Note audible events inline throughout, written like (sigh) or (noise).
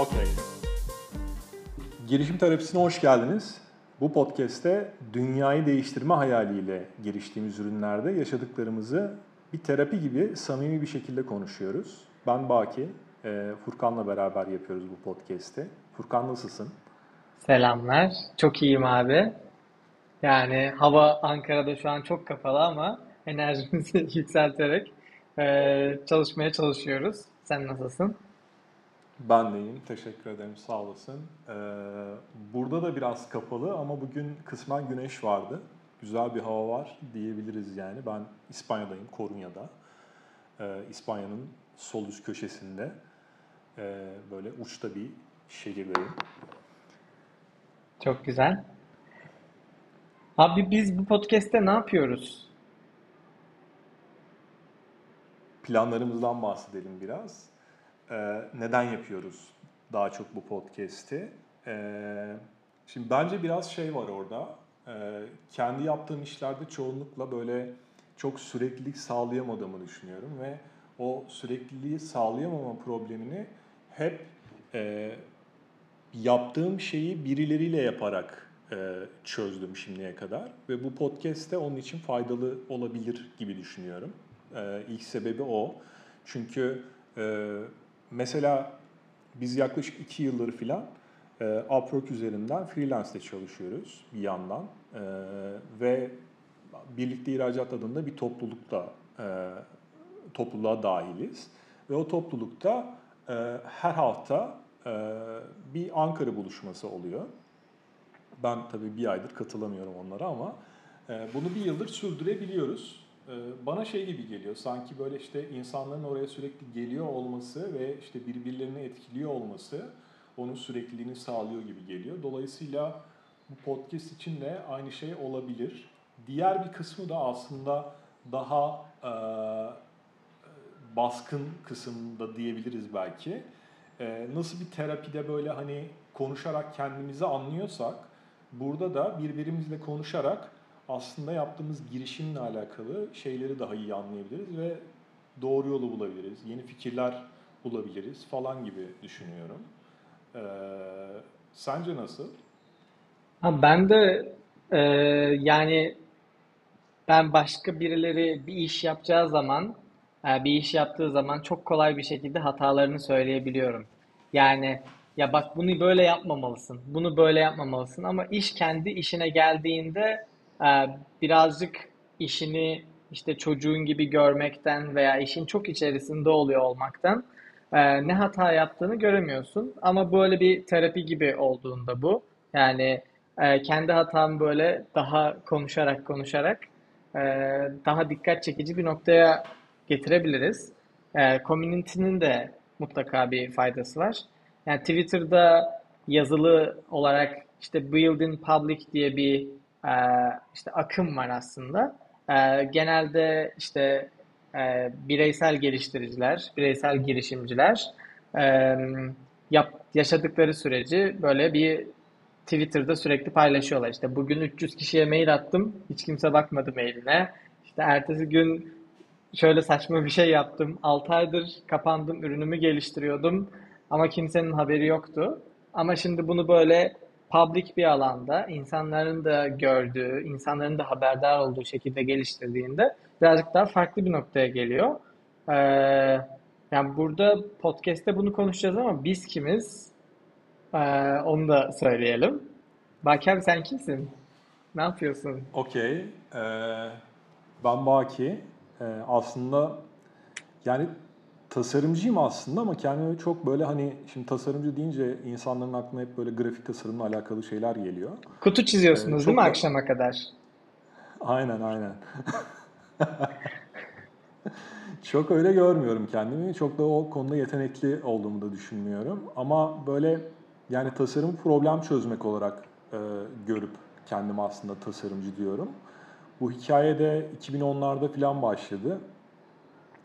Okey. Girişim terapisine hoş geldiniz. Bu podcast'te dünyayı değiştirme hayaliyle giriştiğimiz ürünlerde yaşadıklarımızı bir terapi gibi samimi bir şekilde konuşuyoruz. Ben Baki, e, Furkan'la beraber yapıyoruz bu podcast'i. Furkan nasılsın? Selamlar. Çok iyiyim abi. Yani hava Ankara'da şu an çok kapalı ama enerjimizi (laughs) yükselterek eee, çalışmaya çalışıyoruz. Sen nasılsın? Ben de iyiyim, teşekkür ederim, sağ olasın. Ee, burada da biraz kapalı ama bugün kısmen güneş vardı. Güzel bir hava var diyebiliriz yani. Ben İspanya'dayım, Coruña'da. Ee, İspanya'nın sol üst köşesinde. Ee, böyle uçta bir şehirdeyim. Çok güzel. Abi biz bu podcast'te ne yapıyoruz? Planlarımızdan bahsedelim biraz. Ee, neden yapıyoruz daha çok bu podcast'i? Ee, şimdi bence biraz şey var orada. Ee, kendi yaptığım işlerde çoğunlukla böyle çok süreklilik sağlayamadığımı düşünüyorum ve o sürekliliği sağlayamama problemini hep e, yaptığım şeyi birileriyle yaparak e, çözdüm şimdiye kadar ve bu podcast de onun için faydalı olabilir gibi düşünüyorum. E, ilk sebebi o. Çünkü e, mesela biz yaklaşık iki yıldır filan e, Upwork üzerinden freelance çalışıyoruz bir yandan E, ve Birlikte İhracat adında bir toplulukta e, topluluğa dahiliz ve o toplulukta e, her hafta e, bir Ankara buluşması oluyor. Ben tabii bir aydır katılamıyorum onlara ama e, bunu bir yıldır sürdürebiliyoruz. E, bana şey gibi geliyor, sanki böyle işte insanların oraya sürekli geliyor olması ve işte birbirlerini etkiliyor olması onun sürekliliğini sağlıyor gibi geliyor. Dolayısıyla bu podcast için de aynı şey olabilir. Diğer bir kısmı da aslında daha e, baskın kısımda diyebiliriz belki. E, nasıl bir terapide böyle hani konuşarak kendimizi anlıyorsak, burada da birbirimizle konuşarak aslında yaptığımız girişimle alakalı şeyleri daha iyi anlayabiliriz ve doğru yolu bulabiliriz, yeni fikirler bulabiliriz falan gibi düşünüyorum. E, sence nasıl? Ha, ben de eee, yani Ben başka birileri bir iş yapacağı zaman, e, bir iş yaptığı zaman çok kolay bir şekilde hatalarını söyleyebiliyorum. Yani ya bak bunu böyle yapmamalısın, bunu böyle yapmamalısın ama iş kendi işine geldiğinde e, birazcık işini işte çocuğun gibi görmekten veya işin çok içerisinde oluyor olmaktan e, ne hata yaptığını göremiyorsun. Ama böyle bir terapi gibi olduğunda bu, yani e, kendi hatamı böyle daha konuşarak konuşarak e, daha dikkat çekici bir noktaya getirebiliriz. Community'nin de mutlaka bir faydası var. Yani Twitter'da yazılı olarak işte Build in Public diye bir e, işte akım var aslında. E, genelde işte e, bireysel geliştiriciler, bireysel girişimciler e, yap, yaşadıkları süreci böyle bir Twitter'da sürekli paylaşıyorlar. İşte bugün 300 kişiye mail attım. Hiç kimse bakmadı mailine. İşte ertesi gün şöyle saçma bir şey yaptım. 6 aydır kapandım, ürünümü geliştiriyordum ama kimsenin haberi yoktu. Ama şimdi bunu böyle public bir alanda, insanların da gördüğü, insanların da haberdar olduğu şekilde geliştirdiğinde birazcık daha farklı bir noktaya geliyor. Ee, yani burada podcast'te bunu konuşacağız ama biz kimiz? Ee, onu da söyleyelim. Baki abi sen kimsin? Ne yapıyorsun? Okey. Ee, ben Baki. Ee, aslında yani tasarımcıyım aslında ama kendime çok böyle hani şimdi tasarımcı deyince insanların aklına hep böyle grafik tasarımla alakalı şeyler geliyor. Kutu Ee, çiziyorsunuz değil mi da akşama kadar? aynen aynen. (laughs) Çok öyle görmüyorum kendimi. Çok da o konuda yetenekli olduğumu da düşünmüyorum. Ama böyle yani tasarım problem çözmek olarak e, görüp kendimi aslında tasarımcı diyorum. Bu hikaye de 2010'larda falan başladı.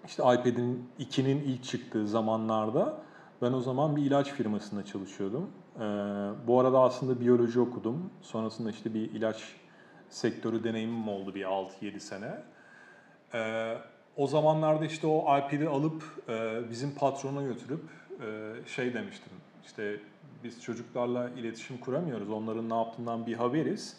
İşte iPad'in 2'nin ilk çıktığı zamanlarda ben o zaman bir ilaç firmasında çalışıyordum. Ee, bu arada aslında biyoloji okudum. Sonrasında işte bir ilaç sektörü deneyimim oldu bir 6-7 sene. Ee, o zamanlarda işte o iPad'i alıp e, bizim patrona götürüp e, şey demiştim. İşte biz çocuklarla iletişim kuramıyoruz. Onların ne yaptığından bir haberiz.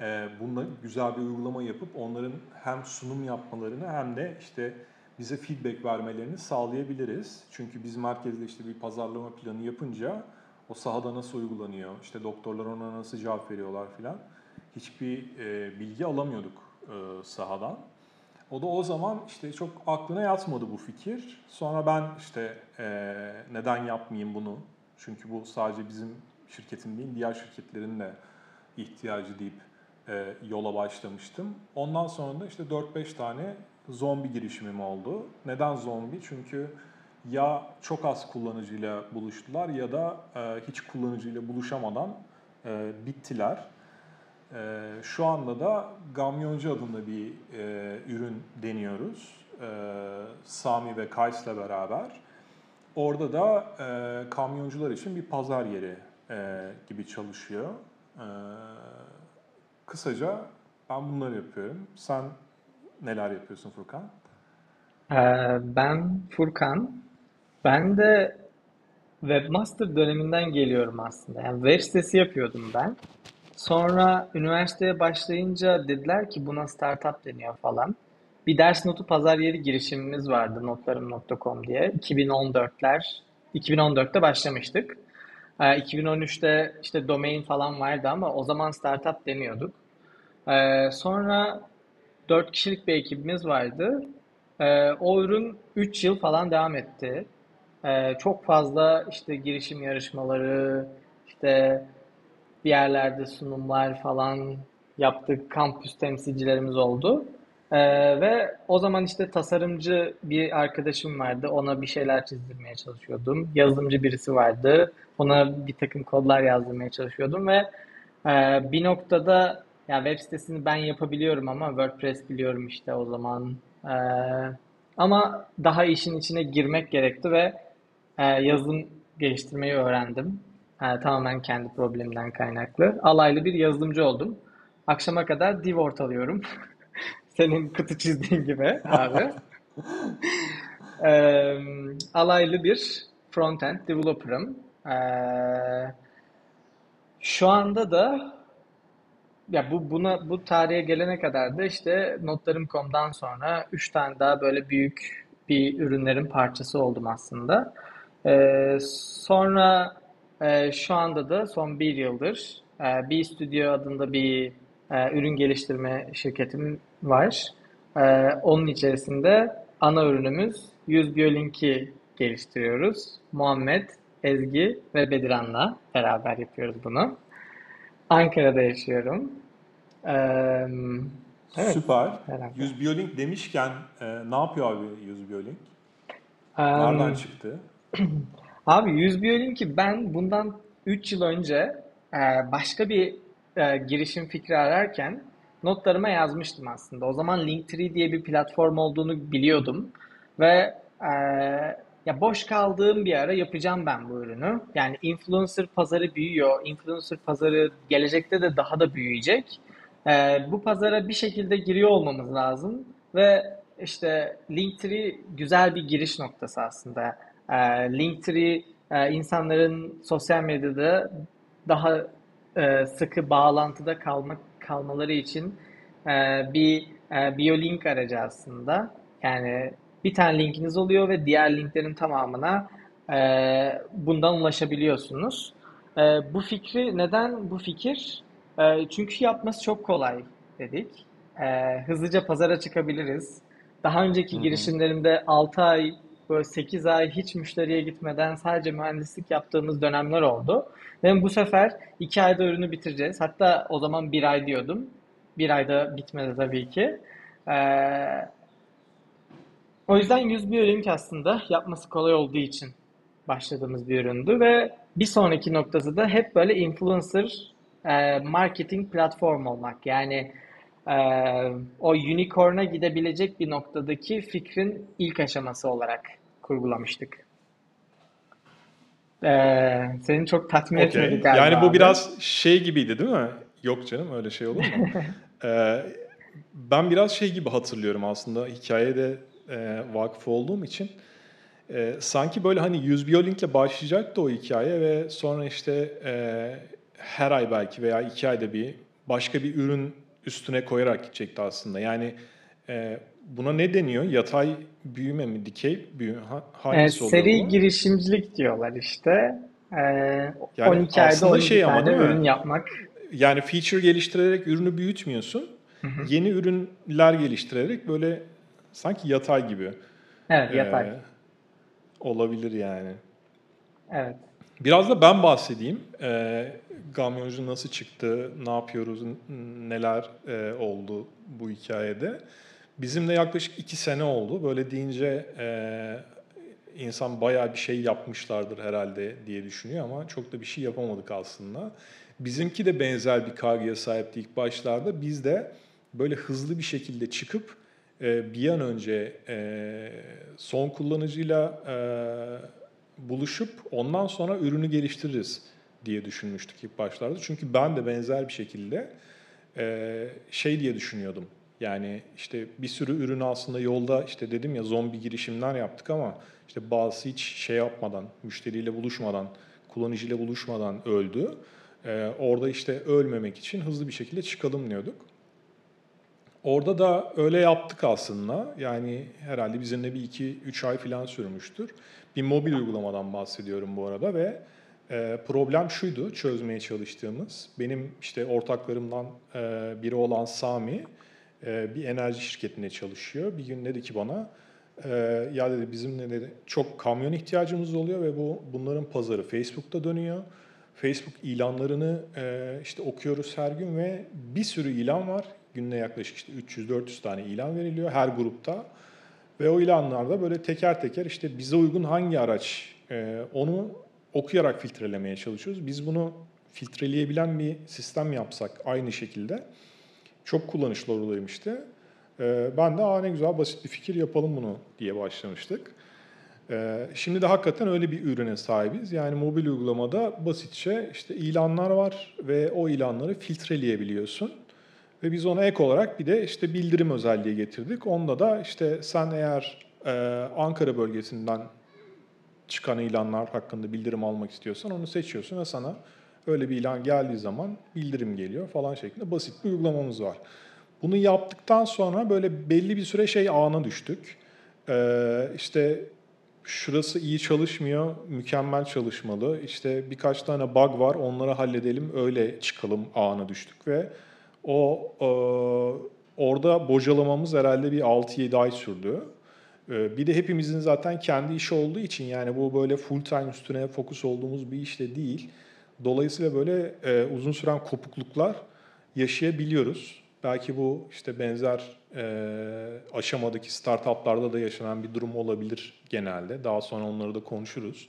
Ee, bununla güzel bir uygulama yapıp onların hem sunum yapmalarını hem de işte bize feedback vermelerini sağlayabiliriz. Çünkü biz merkezde işte bir pazarlama planı yapınca o sahada nasıl uygulanıyor, işte doktorlar ona nasıl cevap veriyorlar filan hiçbir e, bilgi alamıyorduk e, sahadan. O da o zaman işte çok aklına yatmadı bu fikir. Sonra ben işte e, neden yapmayayım bunu? Çünkü bu sadece bizim şirketin değil, diğer şirketlerin de ihtiyacı deyip e, yola başlamıştım. Ondan sonra da işte 4-5 tane zombi girişimim oldu. Neden zombi? Çünkü ya çok az kullanıcıyla buluştular ya da e, hiç kullanıcıyla buluşamadan e, bittiler. E, şu anda da Gamyoncu adında bir e, ürün deniyoruz. E, Sami ve Kays'la beraber. Orada da e, kamyoncular için bir pazar yeri e, gibi çalışıyor. E, kısaca ben bunları yapıyorum. Sen neler yapıyorsun Furkan? Ee, ben Furkan. Ben de Webmaster döneminden geliyorum aslında. Yani web sitesi yapıyordum ben. Sonra üniversiteye başlayınca dediler ki buna startup deniyor falan. Bir ders notu pazar yeri girişimimiz vardı notlarım.com diye. 2014'ler, 2014'te başlamıştık. 2013'te ee, işte domain falan vardı ama o zaman startup deniyorduk. Ee, sonra 4 kişilik bir ekibimiz vardı. Ee, o ürün 3 yıl falan devam etti. Çok fazla işte girişim yarışmaları, işte bir yerlerde sunumlar falan yaptık. Kampüs temsilcilerimiz oldu. Ee, ve o zaman işte tasarımcı bir arkadaşım vardı. Ona bir şeyler çizdirmeye çalışıyordum. Yazılımcı birisi vardı. Ona bir takım kodlar yazdırmaya çalışıyordum ve e, bir noktada ya web sitesini ben yapabiliyorum ama WordPress biliyorum işte o zaman. E, ama daha işin içine girmek gerekti ve e, yazılım geliştirmeyi öğrendim. E, tamamen kendi problemimden kaynaklı. Alaylı bir yazılımcı oldum. Akşama kadar div ortalıyorum. (laughs) Senin kutu çizdiğin gibi abi. (laughs) e, alaylı bir front-end developer'ım. E, şu anda da ya bu buna bu tarihe gelene kadar da işte notlarım.com'dan sonra 3 tane daha böyle büyük bir ürünlerin parçası oldum aslında. Ee, sonra e, şu anda da son bir yıldır e, B Studio adında bir e, ürün geliştirme şirketim var. E, onun içerisinde ana ürünümüz 100 Biolink'i geliştiriyoruz. Muhammed, Ezgi ve Bediran'la beraber yapıyoruz bunu. Ankara'da yaşıyorum. Ee, evet, Süper. Herhalde. 100 Biolink demişken e, ne yapıyor abi 100 Biolink? Nereden um, çıktı? (clears throat) Abi 100 Biolink'i ben bundan 3 yıl önce e, başka bir e, girişim fikri ararken notlarıma yazmıştım aslında. O zaman Linktree diye bir platform olduğunu biliyordum ve e, ya boş kaldığım bir ara yapacağım ben bu ürünü. Yani influencer pazarı büyüyor. Influencer pazarı gelecekte de daha da büyüyecek. E, bu pazara bir şekilde giriyor olmamız lazım ve işte Linktree güzel bir giriş noktası aslında. E, Linktree e, insanların sosyal medyada daha e, sıkı bağlantıda kalmak kalmaları için e, bir e, BioLink aracı aslında. Yani bir tane linkiniz oluyor ve diğer linklerin tamamına e, bundan ulaşabiliyorsunuz. E, bu fikri neden bu fikir? E, çünkü yapması çok kolay dedik. E, hızlıca pazara çıkabiliriz. Daha önceki Hı-hı. girişimlerimde 6 ay, böyle 8 ay hiç müşteriye gitmeden sadece mühendislik yaptığımız dönemler oldu. Ve bu sefer 2 ayda ürünü bitireceğiz. Hatta o zaman 1 ay diyordum. 1 ayda bitmedi tabii ki. Ee, o yüzden 100 bir ürün aslında yapması kolay olduğu için başladığımız bir üründü ve bir sonraki noktası da hep böyle influencer e, marketing platform olmak. Yani e, o unicorn'a gidebilecek bir noktadaki fikrin ilk aşaması olarak kurgulamıştık. Ee, seni çok tatmin okay. etmedi galiba. Yani bu abi. biraz şey gibiydi değil mi? Yok canım öyle şey olur mu? ee, (laughs) ben biraz şey gibi hatırlıyorum aslında hikayede e, vakıf olduğum için. e, sanki böyle hani 100 biyolinkle başlayacaktı o hikaye ve sonra işte e, her ay belki veya iki ayda bir başka bir ürün üstüne koyarak gidecekti aslında. Yani e, buna ne deniyor? Yatay büyüme mi, dikey büyüme? Ha, E, hangisi oluyor seri bu? girişimcilik diyorlar işte. E, Yani 12 ayda aslında 12 şey ama tane mi? ürün yapmak. Yani feature geliştirerek ürünü büyütmüyorsun. Yeni ürünler geliştirerek böyle sanki yatay gibi Evet, yatay. e, olabilir yani. Evet. Biraz da ben bahsedeyim. E, Gamyoncu nasıl çıktı, ne yapıyoruz, neler e, oldu bu hikayede. Bizim de yaklaşık iki sene oldu. Böyle deyince e, insan bayağı bir şey yapmışlardır herhalde diye düşünüyor ama çok da bir şey yapamadık aslında. Bizimki de benzer bir kargıya sahipti ilk başlarda. Biz de böyle hızlı bir şekilde çıkıp e, bir an önce e, son kullanıcıyla e, buluşup ondan sonra ürünü geliştiririz diye düşünmüştük ilk başlarda. Çünkü ben de benzer bir şekilde e, şey diye düşünüyordum. Yani işte bir sürü ürünü aslında yolda işte dedim ya zombi girişimler yaptık ama işte bazısı hiç şey yapmadan, müşteriyle buluşmadan, kullanıcıyla buluşmadan öldü. E, orada işte ölmemek için hızlı bir şekilde çıkalım diyorduk. Orada da öyle yaptık aslında. Yani herhalde bizim de bir iki üç ay falan sürmüştür. Bir mobil uygulamadan bahsediyorum bu arada ve e, problem şuydu çözmeye çalıştığımız. Benim işte ortaklarımdan e, biri olan Sami e, bir enerji şirketinde çalışıyor. Bir gün dedi ki bana e, ya dedi bizim de dedi çok kamyon ihtiyacımız oluyor ve bu bunların pazarı Facebook'ta dönüyor. Facebook ilanlarını e, işte okuyoruz her gün ve bir sürü ilan var. Günde yaklaşık işte 300-400 tane ilan veriliyor her grupta. Ve o ilanlarda böyle teker teker işte bize uygun hangi araç e, onu okuyarak filtrelemeye çalışıyoruz. Biz bunu filtreleyebilen bir sistem yapsak aynı şekilde çok kullanışlı olurmuş E, ben de Aa, ne güzel basit bir fikir yapalım bunu diye başlamıştık. Ee, Şimdi de hakikaten öyle bir ürüne sahibiz. Yani mobil uygulamada basitçe işte ilanlar var ve o ilanları filtreleyebiliyorsun. Ve biz ona ek olarak bir de işte bildirim özelliği getirdik. Onda da işte sen eğer e, Ankara bölgesinden çıkan ilanlar hakkında bildirim almak istiyorsan onu seçiyorsun ve sana öyle bir ilan geldiği zaman bildirim geliyor falan şeklinde basit bir uygulamamız var. Bunu yaptıktan sonra böyle belli bir süre şey ağına düştük. Ee, işte şurası iyi çalışmıyor, mükemmel çalışmalı. İşte birkaç tane bug var, onları halledelim, öyle çıkalım ağına düştük ve o e, orada bocalamamız herhalde bir 6-7 ay sürdü. E, bir de hepimizin zaten kendi işi olduğu için yani bu böyle full time üstüne fokus olduğumuz bir iş de değil. Dolayısıyla böyle e, uzun süren kopukluklar yaşayabiliyoruz. Belki bu işte benzer e, aşamadaki startuplarda da yaşanan bir durum olabilir genelde. Daha sonra onları da konuşuruz.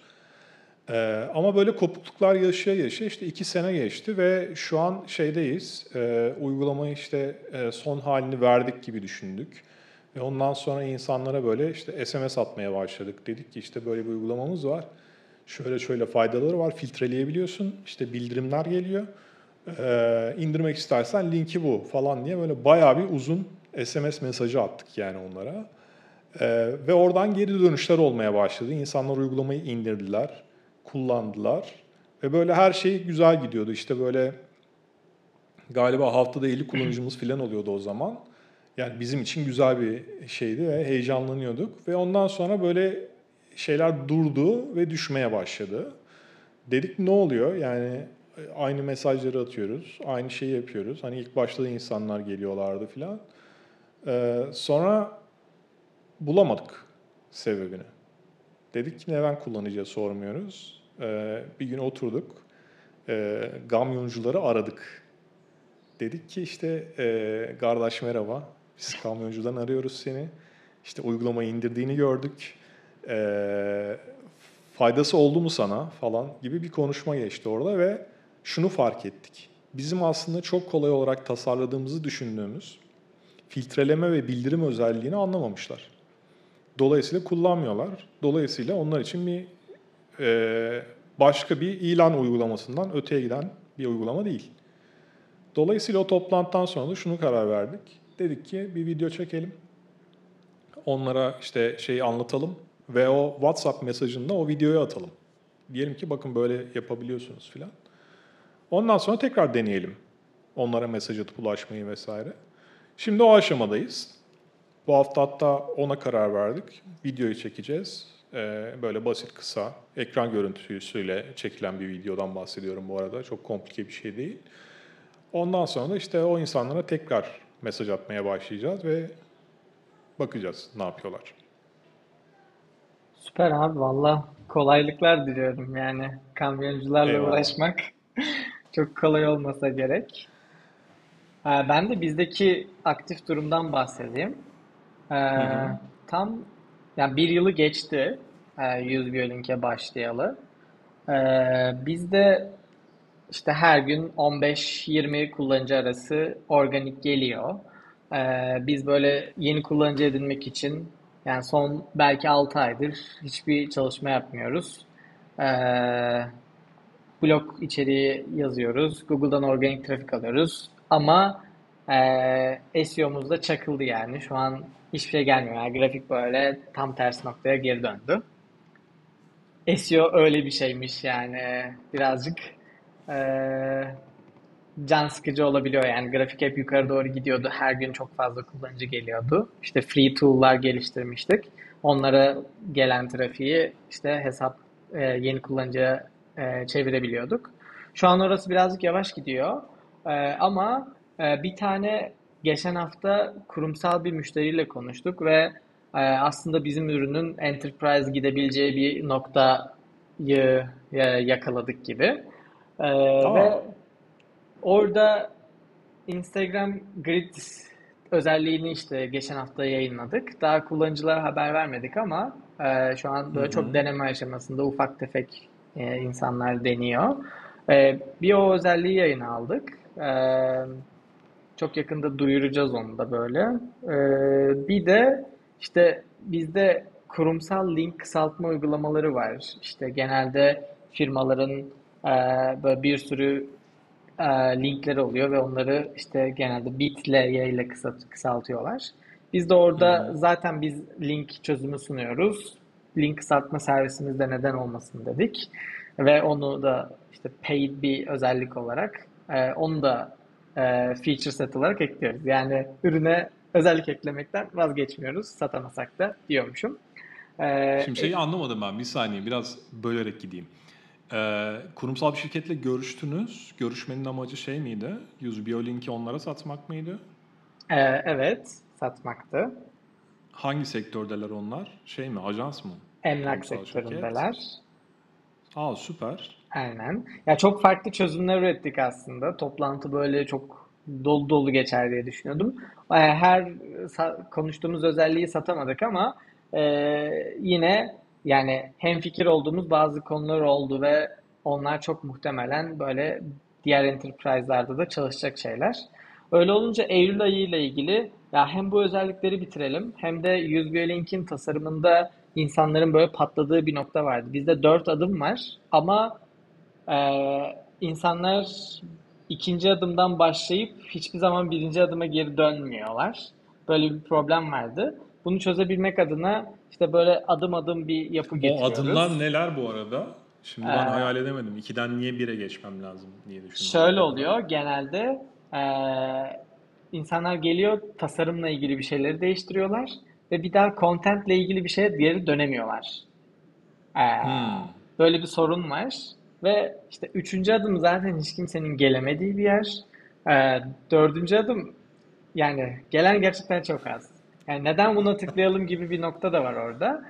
E, ama böyle kopukluklar yaşaya yaşaya işte iki sene geçti ve şu an şeydeyiz. E, uygulamayı işte e, son halini verdik gibi düşündük. Ve ondan sonra insanlara böyle işte SMS atmaya başladık. Dedik ki işte böyle bir uygulamamız var. Şöyle şöyle faydaları var. Filtreleyebiliyorsun. İşte bildirimler geliyor. Ee, indirmek istersen linki bu falan diye böyle bayağı bir uzun SMS mesajı attık yani onlara. Ee, ve oradan geri dönüşler olmaya başladı. İnsanlar uygulamayı indirdiler, kullandılar. Ve böyle her şey güzel gidiyordu. İşte böyle galiba haftada 50 kullanıcımız falan oluyordu o zaman. Yani bizim için güzel bir şeydi ve heyecanlanıyorduk. Ve ondan sonra böyle şeyler durdu ve düşmeye başladı. Dedik ne oluyor? Yani aynı mesajları atıyoruz, aynı şeyi yapıyoruz. Hani ilk başta da insanlar geliyorlardı filan. Ee, sonra bulamadık sebebini. Dedik ki neden kullanıcıya sormuyoruz. Ee, bir gün oturduk, e, kamyoncuları aradık. Dedik ki işte e, kardeş merhaba, biz kamyoncudan arıyoruz seni. İşte uygulamayı indirdiğini gördük. E, faydası oldu mu sana falan gibi bir konuşma geçti orada ve şunu fark ettik. Bizim aslında çok kolay olarak tasarladığımızı düşündüğümüz filtreleme ve bildirim özelliğini anlamamışlar. Dolayısıyla kullanmıyorlar. Dolayısıyla onlar için bir e, başka bir ilan uygulamasından öteye giden bir uygulama değil. Dolayısıyla o toplantıdan sonra da şunu karar verdik. Dedik ki bir video çekelim. Onlara işte şeyi anlatalım ve o WhatsApp mesajında o videoyu atalım. Diyelim ki bakın böyle yapabiliyorsunuz filan. Ondan sonra tekrar deneyelim. Onlara mesaj atıp ulaşmayı vesaire. Şimdi o aşamadayız. Bu hafta hatta ona karar verdik. Videoyu çekeceğiz. Ee, böyle basit kısa ekran görüntüsüyle çekilen bir videodan bahsediyorum bu arada. Çok komplike bir şey değil. Ondan sonra işte o insanlara tekrar mesaj atmaya başlayacağız ve bakacağız ne yapıyorlar. Süper abi valla kolaylıklar diliyorum yani kamyoncularla Eyvallah. uğraşmak (laughs) çok kolay olmasa gerek. Ee, Ben de bizdeki aktif durumdan bahsedeyim. Ee, tam yani bir yılı geçti e, 100 Biyolink'e başlayalı. Ee, bizde işte her gün 15-20 kullanıcı arası organik geliyor. Ee, biz böyle yeni kullanıcı edinmek için yani son belki 6 aydır hiçbir çalışma yapmıyoruz. Ee, blog içeriği yazıyoruz. Google'dan organik trafik alıyoruz. Ama e, SEO'muz da çakıldı yani. Şu an hiçbir şey gelmiyor. Yani grafik böyle tam ters noktaya geri döndü. SEO öyle bir şeymiş yani. Birazcık eee, can sıkıcı olabiliyor. Yani grafik hep yukarı doğru gidiyordu. Her gün çok fazla kullanıcı geliyordu. İşte free tool'lar geliştirmiştik. Onlara gelen trafiği işte hesap eee, yeni kullanıcıya eee, çevirebiliyorduk. Şu an orası birazcık yavaş gidiyor. Eee, ama eee, bir tane geçen hafta kurumsal bir müşteriyle konuştuk ve eee, aslında bizim ürünün enterprise gidebileceği bir noktayı e, yakaladık gibi. Ee, Aa, ve orada Instagram Grid özelliğini işte geçen hafta yayınladık. Daha kullanıcılara haber vermedik ama e, şu an böyle çok deneme aşamasında ufak tefek e, insanlar deniyor. E, bir o özelliği yayına aldık. E, çok yakında duyuracağız onu da böyle. E, bir de işte bizde kurumsal link kısaltma uygulamaları var. İşte genelde firmaların e, böyle bir sürü e, linkleri oluyor ve onları işte genelde bit.ly ile kısa, kısaltıyorlar. Biz de orada hı. zaten biz link çözümü sunuyoruz. Link kısaltma servisimiz neden olmasın dedik. Ve onu da işte paid bir özellik olarak e, onu da e, feature set olarak ekliyoruz. Yani ürüne özellik eklemekten vazgeçmiyoruz satamasak da diyormuşum. E, Şimdi şeyi anlamadım ben. Bir saniye biraz bölerek gideyim. Ee, kurumsal bir şirketle görüştünüz. Görüşmenin amacı şey miydi? 100 Biolink'i onlara satmak mıydı? e, evet satmaktı. Hangi sektördeler onlar? Şey mi? Ajans mı? Emlak Kurumsal şirket. sektöründeler. Aa süper. Aynen. Ya çok farklı çözümler ürettik aslında. Toplantı böyle çok dolu dolu geçer diye düşünüyordum. Ee, Her sa- konuştuğumuz özelliği satamadık ama e, yine yani hemfikir olduğumuz bazı konular oldu ve onlar çok muhtemelen böyle diğer enterprise'larda da çalışacak şeyler. Öyle olunca Eylül ayı ile ilgili ya hem bu özellikleri bitirelim hem de 100 Link'in tasarımında insanların böyle patladığı bir nokta vardı. Bizde dört adım var ama ee, insanlar ikinci adımdan başlayıp hiçbir zaman birinci adıma geri dönmüyorlar. Böyle bir problem vardı. Bunu çözebilmek adına işte böyle adım adım bir yapı O adımlar getiriyoruz. neler bu arada? Şimdi ben Ee, hayal edemedim. İkiden niye bire geçmem lazım diye düşündüm şöyle oluyor genelde ee, insanlar geliyor tasarımla ilgili bir şeyleri değiştiriyorlar ve bir daha contentle ilgili bir şeye geri dönemiyorlar. Ee, Hmm. böyle bir sorun var ve işte üçüncü adım zaten hiç kimsenin gelemediği bir yer. Ee, dördüncü adım yani gelen gerçekten çok az. Yani neden buna tıklayalım gibi bir nokta da var orada.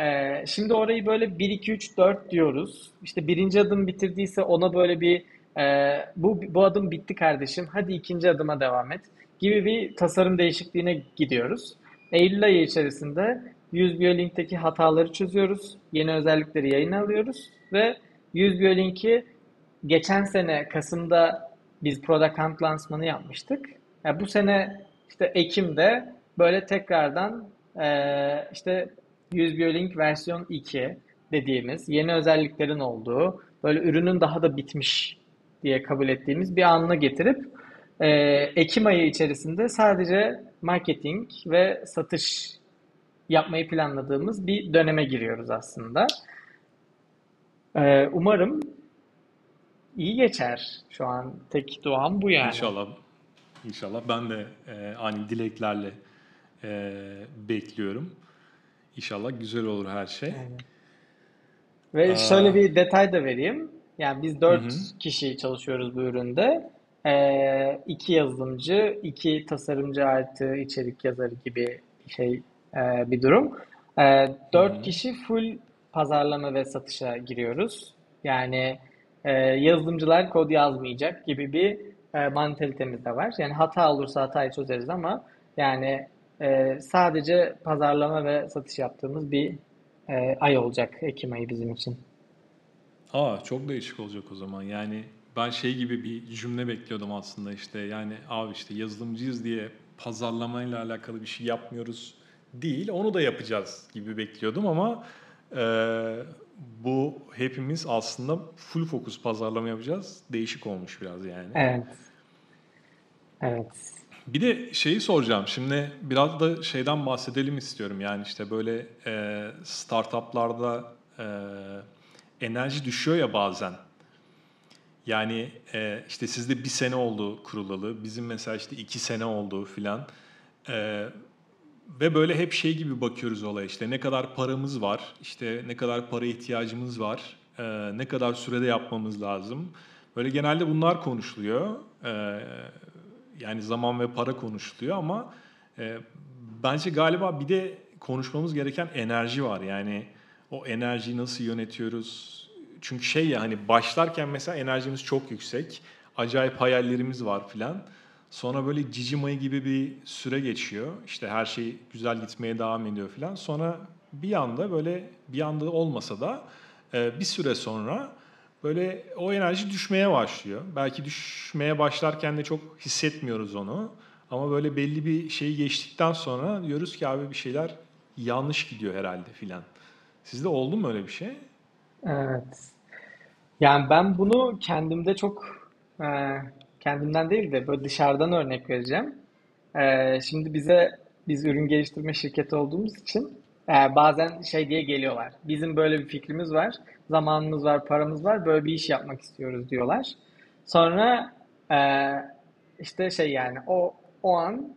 Ee, şimdi orayı böyle 1, 2, 3, 4 diyoruz. İşte birinci adım bitirdiyse ona böyle bir e, bu, bu adım bitti kardeşim hadi ikinci adıma devam et gibi bir tasarım değişikliğine gidiyoruz. Eylül ayı içerisinde 100 Biolink'teki hataları çözüyoruz. Yeni özellikleri yayına alıyoruz ve 100 Biolink'i geçen sene Kasım'da biz Product Hunt lansmanı yapmıştık. Ya bu sene işte Ekim'de böyle tekrardan eee, işte 100 Biolink versiyon 2 dediğimiz yeni özelliklerin olduğu böyle ürünün daha da bitmiş diye kabul ettiğimiz bir anına getirip eee, Ekim ayı içerisinde sadece marketing ve satış yapmayı planladığımız bir döneme giriyoruz aslında. Ee, umarım iyi geçer. Şu an tek duam bu yani. İnşallah. İnşallah. Ben de e, aynı dileklerle e, bekliyorum. İnşallah güzel olur her şey. Aynen. Ve şöyle Aa, bir detay da vereyim. Yani biz hı dört hı, kişi çalışıyoruz bu üründe. Ee, iki yazılımcı, iki tasarımcı artı içerik yazarı gibi şey e, bir durum. Ee, hı dört hı. kişi full pazarlama ve satışa giriyoruz. Yani e, yazılımcılar kod yazmayacak gibi bir e, mantalitemiz de var. Yani hata olursa hatayı çözeriz ama yani e, sadece pazarlama ve satış yaptığımız bir e, ay olacak Ekim ayı bizim için. Aa, çok değişik olacak o zaman. Yani ben şey gibi bir cümle bekliyordum aslında işte yani abi işte yazılımcıyız diye pazarlamayla alakalı bir şey yapmıyoruz değil onu da yapacağız gibi bekliyordum ama e, bu hepimiz aslında full fokus pazarlama yapacağız. Değişik olmuş biraz yani. Evet, evet. Bir de şeyi soracağım. Şimdi biraz da şeyden bahsedelim istiyorum. Yani işte böyle e, startuplarda e, enerji düşüyor ya bazen. Yani e, işte sizde bir sene oldu kurulalı. Bizim mesela işte iki sene oldu filan. E, ve böyle hep şey gibi bakıyoruz olaya işte ne kadar paramız var, işte ne kadar para ihtiyacımız var, e, ne kadar sürede yapmamız lazım. Böyle genelde bunlar konuşuluyor. E, yani zaman ve para konuşuluyor ama e, bence galiba bir de konuşmamız gereken enerji var. Yani o enerjiyi nasıl yönetiyoruz? Çünkü şey ya hani başlarken mesela enerjimiz çok yüksek. Acayip hayallerimiz var filan. Sonra böyle cici mayı gibi bir süre geçiyor. İşte her şey güzel gitmeye devam ediyor filan. Sonra bir anda böyle bir anda olmasa da e, bir süre sonra böyle o enerji düşmeye başlıyor. Belki düşmeye başlarken de çok hissetmiyoruz onu. Ama böyle belli bir şeyi geçtikten sonra diyoruz ki abi bir şeyler yanlış gidiyor herhalde filan. Sizde oldu mu öyle bir şey? Evet. Yani ben bunu kendimde çok e, kendimden değil de böyle dışarıdan örnek vereceğim. E, şimdi bize biz ürün geliştirme şirketi olduğumuz için e, bazen şey diye geliyorlar. Bizim böyle bir fikrimiz var, zamanımız var, paramız var, böyle bir iş yapmak istiyoruz diyorlar. Sonra e, işte şey yani o o an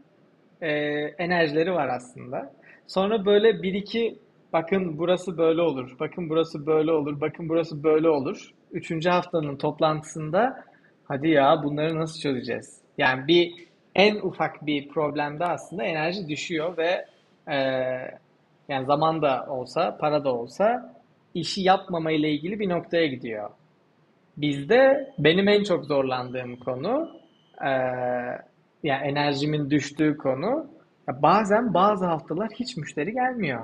e, enerjileri var aslında. Sonra böyle bir iki bakın burası böyle olur, bakın burası böyle olur, bakın burası böyle olur. Üçüncü haftanın toplantısında hadi ya bunları nasıl çözeceğiz? Yani bir en ufak bir problemde aslında enerji düşüyor ve e, yani zaman da olsa, para da olsa işi yapmama ile ilgili bir noktaya gidiyor. Bizde benim en çok zorlandığım konu e, yani enerjimin düştüğü konu bazen bazı haftalar hiç müşteri gelmiyor.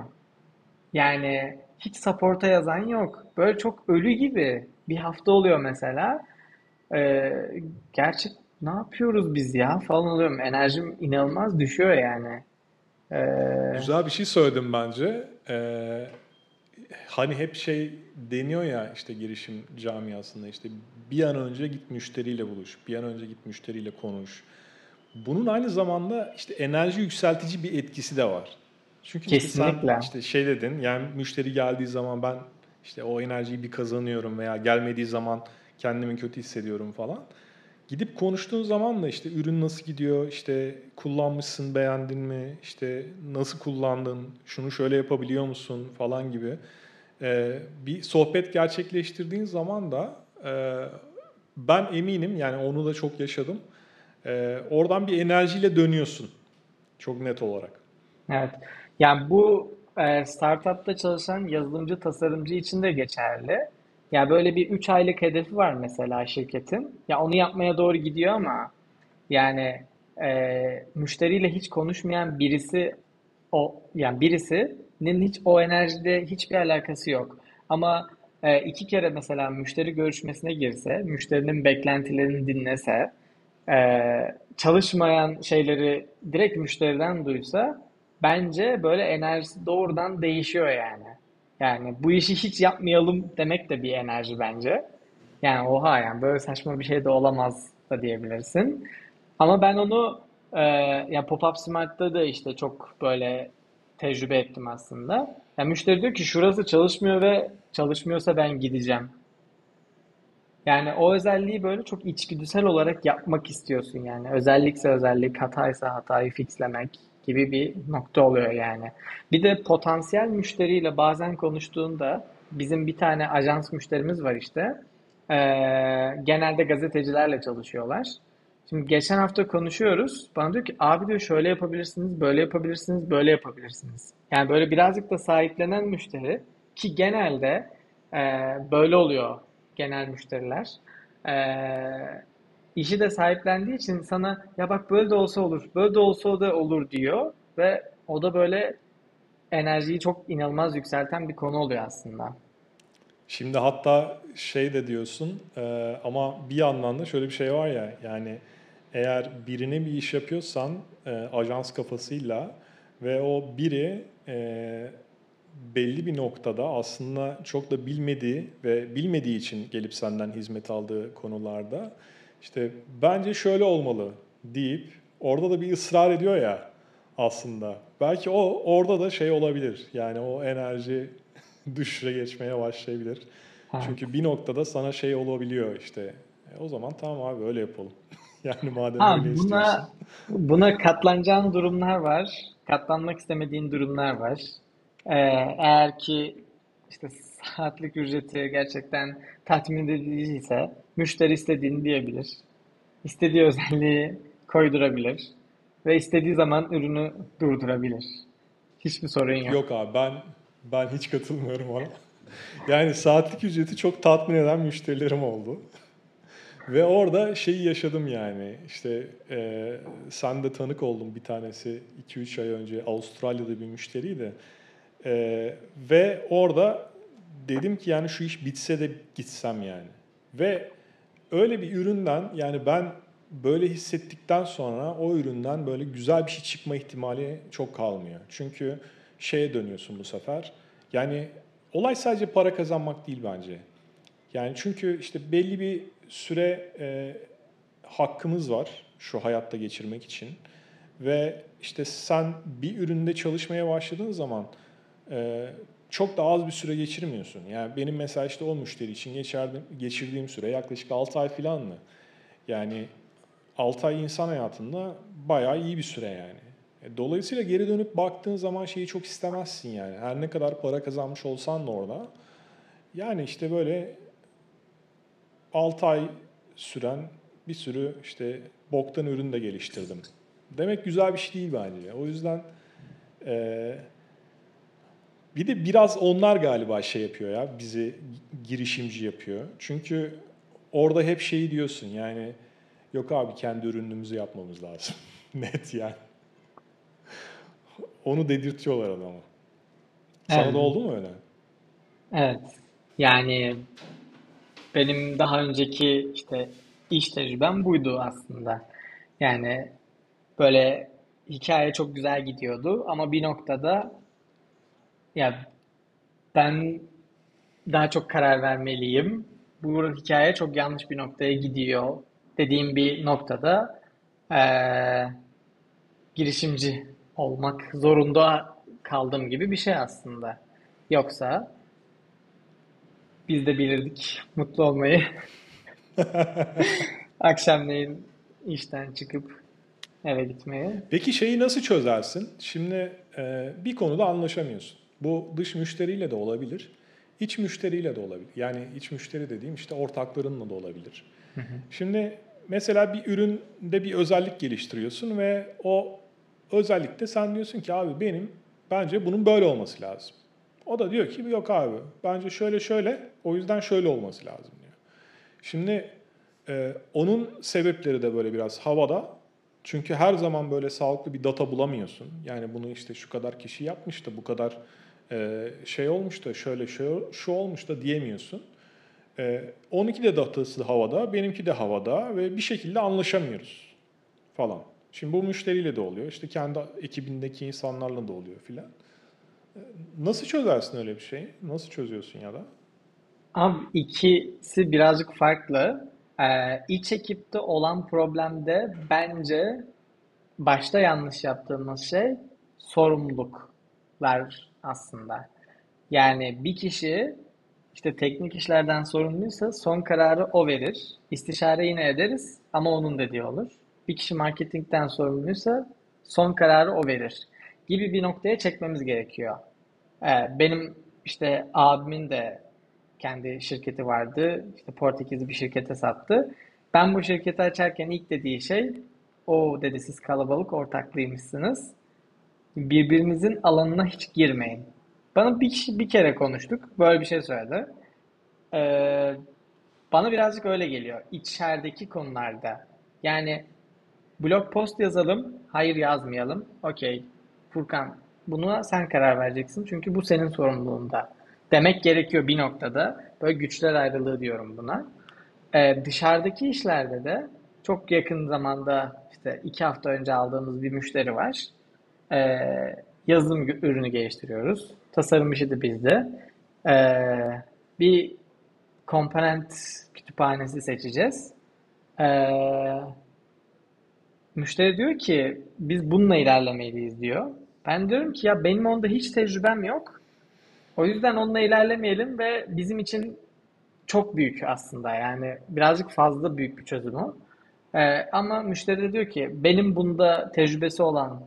Yani hiç support'a yazan yok. Böyle çok ölü gibi bir hafta oluyor mesela. Ee, gerçek ne yapıyoruz biz ya falan oluyorum. Enerjim inanılmaz düşüyor yani. Ee, Güzel bir şey söyledim bence. Ee, hani hep şey deniyor ya işte girişim camiasında işte bir an önce git müşteriyle buluş, bir an önce git müşteriyle konuş. Bunun aynı zamanda işte enerji yükseltici bir etkisi de var. Çünkü işte sen kesinlikle. işte şey dedin yani müşteri geldiği zaman ben işte o enerjiyi bir kazanıyorum veya gelmediği zaman kendimi kötü hissediyorum falan. Gidip konuştuğun zaman da işte ürün nasıl gidiyor, işte kullanmışsın, beğendin mi, işte nasıl kullandın, şunu şöyle yapabiliyor musun falan gibi Ee, bir sohbet gerçekleştirdiğin zaman da e, ben eminim yani onu da çok yaşadım. Ee, oradan bir enerjiyle dönüyorsun çok net olarak. Evet. Yani bu e, startupta çalışan yazılımcı tasarımcı için de geçerli. Ya böyle bir 3 aylık hedefi var mesela şirketin. Ya onu yapmaya doğru gidiyor ama yani e, müşteriyle hiç konuşmayan birisi o yani birisinin hiç o enerjide hiçbir alakası yok. Ama e, iki kere mesela müşteri görüşmesine girse, müşterinin beklentilerini dinlese, e, çalışmayan şeyleri direkt müşteriden duysa bence böyle enerjisi doğrudan değişiyor yani. Yani bu işi hiç yapmayalım demek de bir enerji bence. Yani oha yani böyle saçma bir şey de olamaz da diyebilirsin. Ama ben onu e, ya Pop-Up Smart'ta da işte çok böyle tecrübe ettim aslında. Yani müşteri diyor ki şurası çalışmıyor ve çalışmıyorsa ben gideceğim. Yani o özelliği böyle çok içgüdüsel olarak yapmak istiyorsun yani. Özellikse özellik, hataysa hatayı fixlemek gibi bir nokta oluyor yani. Bir de potansiyel müşteriyle bazen konuştuğunda bizim bir tane ajans müşterimiz var işte. Ee, genelde gazetecilerle çalışıyorlar. Şimdi geçen hafta konuşuyoruz. Bana diyor ki abi diyor şöyle yapabilirsiniz, böyle yapabilirsiniz, böyle yapabilirsiniz. Yani böyle birazcık da sahiplenen müşteri ki genelde e, böyle oluyor genel müşteriler. E, işi de sahiplendiği için sana ya bak böyle de olsa olur, böyle de olsa da olur diyor ve o da böyle enerjiyi çok inanılmaz yükselten bir konu oluyor aslında. Şimdi hatta şey de diyorsun e, ama bir yandan da şöyle bir şey var ya yani eğer birine bir iş yapıyorsan e, ajans kafasıyla ve o biri e, belli bir noktada aslında çok da bilmediği ve bilmediği için gelip senden hizmet aldığı konularda işte bence şöyle olmalı deyip orada da bir ısrar ediyor ya aslında. Belki o orada da şey olabilir. Yani o enerji (laughs) düşüşe geçmeye başlayabilir. Evet. Çünkü bir noktada sana şey olabiliyor işte. E, o zaman tamam abi öyle yapalım. (laughs) Yani madem Ha öyle istiyorsun. buna buna katlanacağın durumlar var. Katlanmak istemediğin durumlar var. Ee, eğer ki işte saatlik ücreti gerçekten tatmin ediciyse müşteri istediğini diyebilir. İstediği özelliği koydurabilir ve istediği zaman ürünü durdurabilir. Hiçbir sorun yok. Yok abi ben ben hiç katılmıyorum ona. Yani saatlik ücreti çok tatmin eden müşterilerim oldu. Ve orada şeyi yaşadım yani işte e, sen de tanık oldun bir tanesi 2-3 ay önce Avustralya'da bir müşteriydi. E, ve orada dedim ki yani şu iş bitse de gitsem yani. Ve öyle bir üründen yani ben böyle hissettikten sonra o üründen böyle güzel bir şey çıkma ihtimali çok kalmıyor. Çünkü şeye dönüyorsun bu sefer. Yani olay sadece para kazanmak değil bence. Yani çünkü işte belli bir süre e, hakkımız var şu hayatta geçirmek için. Ve işte sen bir üründe çalışmaya başladığın zaman çok da az bir süre geçirmiyorsun. Yani benim mesela işte o müşteri için geçirdiğim, geçirdiğim süre yaklaşık 6 ay falan mı? Yani 6 ay insan hayatında bayağı iyi bir süre yani. E, Dolayısıyla geri dönüp baktığın zaman şeyi çok istemezsin yani. Her ne kadar para kazanmış olsan da orada. Yani işte böyle 6 ay süren bir sürü işte boktan ürün de geliştirdim. Demek güzel bir şey değil bence. O yüzden e, bir de biraz onlar galiba şey yapıyor ya bizi girişimci yapıyor. Çünkü orada hep şeyi diyorsun yani yok abi kendi ürünümüzü yapmamız lazım. (laughs) Net yani. Onu dedirtiyorlar adama. Sana da Evet. oldu mu öyle? Evet. Yani benim daha önceki işte iş tecrübem buydu aslında. Yani böyle hikaye çok güzel gidiyordu ama bir noktada ya ben daha çok karar vermeliyim. Bu hikaye çok yanlış bir noktaya gidiyor dediğim bir noktada eee, girişimci olmak zorunda kaldığım gibi bir şey aslında. Yoksa biz de bilirdik mutlu olmayı. (laughs) Akşamleyin işten çıkıp eve gitmeyi. Peki şeyi nasıl çözersin? Şimdi e, bir konuda anlaşamıyorsun. Bu dış müşteriyle de olabilir, iç müşteriyle de olabilir. Yani iç müşteri dediğim işte ortaklarınla da olabilir. Şimdi mesela bir üründe bir özellik geliştiriyorsun ve o özellikte sen diyorsun ki abi benim bence bunun böyle olması lazım. O da diyor ki yok abi bence şöyle şöyle o yüzden şöyle olması lazım diyor. Şimdi e, onun sebepleri de böyle biraz havada. Çünkü her zaman böyle sağlıklı bir data bulamıyorsun. Yani bunu işte şu kadar kişi yapmış da bu kadar e, şey olmuş da şöyle şu, şu olmuş da diyemiyorsun. E, 12 de datası havada, benimki de havada ve bir şekilde anlaşamıyoruz falan. Şimdi bu müşteriyle de oluyor. işte kendi ekibindeki insanlarla da oluyor filan. E, Nasıl çözersin öyle bir şeyi? Nasıl çözüyorsun ya da? Abi ikisi birazcık farklı. Ee, iç ekipte olan problemde bence başta yanlış yaptığımız şey sorumluluk. Aslında. Yani bir kişi işte teknik işlerden sorumluysa son kararı o verir. İstişare yine ederiz ama onun dediği olur. Bir kişi marketingten sorumluysa son kararı o verir gibi bir noktaya çekmemiz gerekiyor. Ee, benim işte abimin de kendi şirketi vardı. İşte Portekizli bir şirkete sattı. Ben bu şirketi açarken ilk dediği şey o dedi siz kalabalık ortaklıymışsınız. Birbirinizin alanına hiç girmeyin. Bana bir kişi bir kere konuştuk. Böyle bir şey söyledi. Ee, bana birazcık öyle geliyor. İçerideki konularda. Yani blog post yazalım. Hayır yazmayalım. Okey. Furkan buna sen karar vereceksin. Çünkü bu senin sorumluluğunda. Demek gerekiyor bir noktada. Böyle güçler ayrılığı diyorum buna. Ee, dışarıdaki işlerde de çok yakın zamanda işte iki hafta önce aldığımız bir müşteri var. Ee, yazılım ürünü geliştiriyoruz. Tasarım işi de bizde. Ee, bir komponent kütüphanesi seçeceğiz. Ee, müşteri diyor ki biz bununla ilerlemeliyiz diyor. Ben diyorum ki ya benim onda hiç tecrübem yok. O yüzden onunla ilerlemeyelim ve bizim için çok büyük aslında yani birazcık fazla büyük bir çözüm o. Ee, ama müşteri de diyor ki benim bunda tecrübesi olan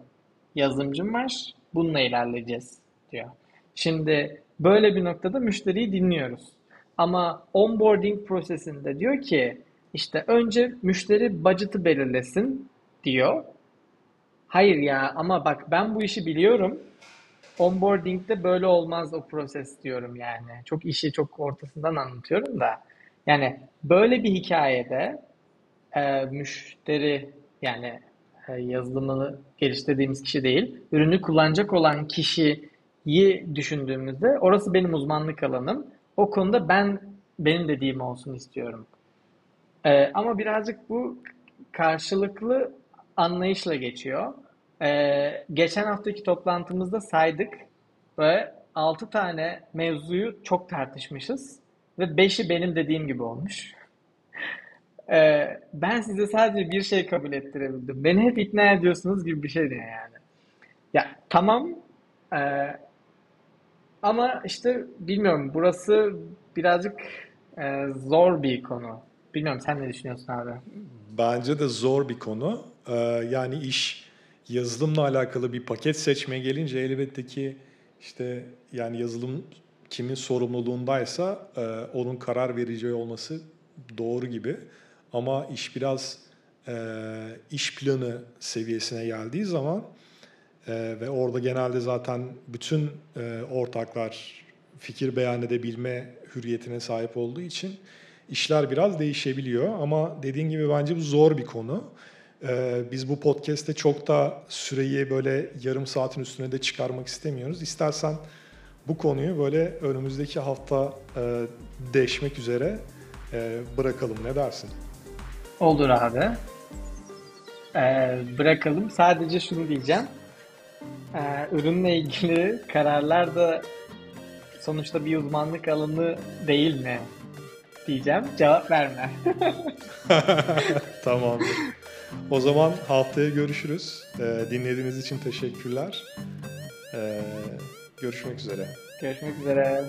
yazılımcım var. Bununla ilerleyeceğiz diyor. Şimdi böyle bir noktada müşteriyi dinliyoruz. Ama onboarding prosesinde diyor ki işte önce müşteri budget'ı belirlesin diyor. Hayır ya ama bak ben bu işi biliyorum. Onboarding'de böyle olmaz o proses diyorum yani. Çok işi çok ortasından anlatıyorum da. Yani böyle bir hikayede e, müşteri yani e, yazılımını geliştirdiğimiz kişi değil, ürünü kullanacak olan kişiyi düşündüğümüzde orası benim uzmanlık alanım. O konuda ben benim dediğim olsun istiyorum. E, ama birazcık bu karşılıklı anlayışla geçiyor. E, geçen haftaki toplantımızda saydık ve 6 tane mevzuyu çok tartışmışız ve 5'i benim dediğim gibi olmuş. Ee, ben size sadece bir şey kabul ettirebildim. Beni hep ikna ediyorsunuz gibi bir şey diyor yani. Ya tamam e, ama işte bilmiyorum burası birazcık e, zor bir konu. Bilmiyorum sen ne düşünüyorsun abi? Bence de zor bir konu. Ee, yani iş yazılımla alakalı bir paket seçmeye gelince elbette ki işte yani yazılım kimin sorumluluğundaysa e, onun karar vereceği olması doğru gibi. Ama iş biraz e, iş planı seviyesine geldiği zaman e, ve orada genelde zaten bütün e, ortaklar fikir beyan edebilme hürriyetine sahip olduğu için işler biraz değişebiliyor. Ama dediğin gibi bence bu zor bir konu. E, biz bu podcast'te çok da süreyi böyle yarım saatin üstüne de çıkarmak istemiyoruz. İstersen bu konuyu böyle önümüzdeki hafta e, değişmek üzere e, bırakalım. Ne dersin? Olur abi. Ee, bırakalım. Sadece şunu diyeceğim. Ee, ürünle ilgili kararlar da sonuçta bir uzmanlık alanı değil mi? Diyeceğim. Cevap verme. (laughs) Tamamdır. O zaman haftaya görüşürüz. Ee, dinlediğiniz için teşekkürler. Ee, görüşmek üzere. Görüşmek üzere.